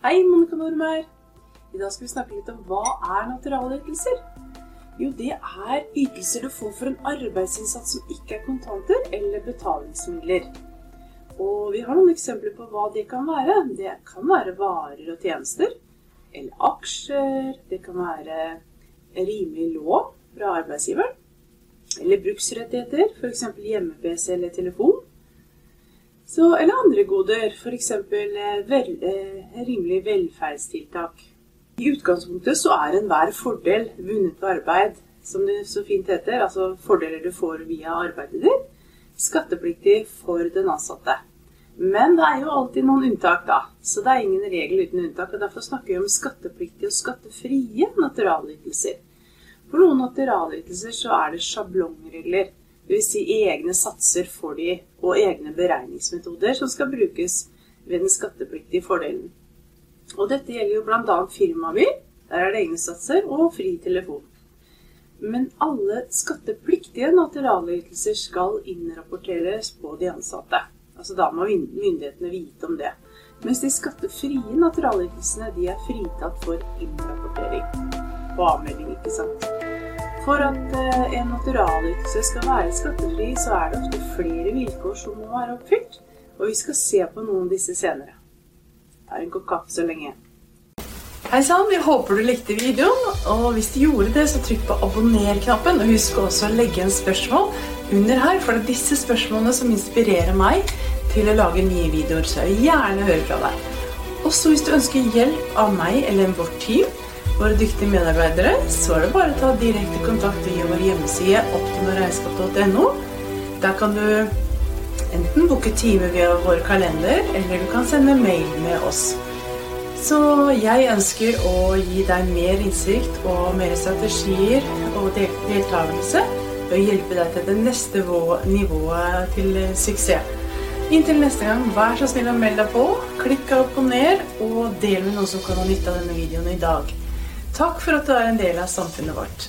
Hei, Monica Norm I dag skal vi snakke litt om hva er naturalytelser. Jo, det er ytelser du får for en arbeidsinnsats som ikke er kontanter eller betalingsmidler. Og vi har noen eksempler på hva det kan være. Det kan være varer og tjenester. Eller aksjer. Det kan være rimelig lån fra arbeidsgiveren. Eller bruksrettigheter, f.eks. hjemme-PC eller telefon. Så, eller andre goder, f.eks. Vel, eh, rimelig velferdstiltak. I utgangspunktet så er enhver fordel vunnet ved arbeid, som det så fint heter, altså fordeler du får via arbeidet ditt, skattepliktig for den ansatte. Men det er jo alltid noen unntak, da. Så det er ingen regel uten unntak. og Derfor snakker vi om skattepliktige og skattefrie naturalytelser. For noen naturalytelser så er det sjablongregler. Dvs. Si egne satser for de, og egne beregningsmetoder som skal brukes ved den skattepliktige fordelen. Og dette gjelder jo bl.a. firmabil, der er det egne satser, og fri telefon. Men alle skattepliktige naturalytelser skal innrapporteres på de ansatte. Altså Da må myndighetene vite om det. Mens de skattefrie naturalytelsene er fritatt for innrapportering. og avmelding, ikke sant. For at eh, en naturalytelse skal være skattefri, så er det ofte flere vilkår som må være oppfylt. Og vi skal se på noen av disse senere. Ta en kopp kaffe så lenge. Hei sann, jeg håper du likte videoen. Og hvis du gjorde det, så trykk på abonner-knappen. Og husk også å legge en spørsmål under her, for det er disse spørsmålene som inspirerer meg til å lage nye videoer. Så jeg vil gjerne høre fra deg. Også hvis du ønsker hjelp av meg eller vårt team, våre dyktige medarbeidere, så er det bare å ta direkte kontakt via vår hjemmeside optimaregnskap.no. Der kan du enten booke time via vår kalender, eller du kan sende mail med oss. Så jeg ønsker å gi deg mer innsikt og mer strategier og deltakelse ved å hjelpe deg til det neste nivået til suksess. Inntil neste gang, vær så snill å melde deg på. Klikk og ned, og del med noen som kan ha nytte av denne videoen i dag. Takk for at du er en del av samfunnet vårt.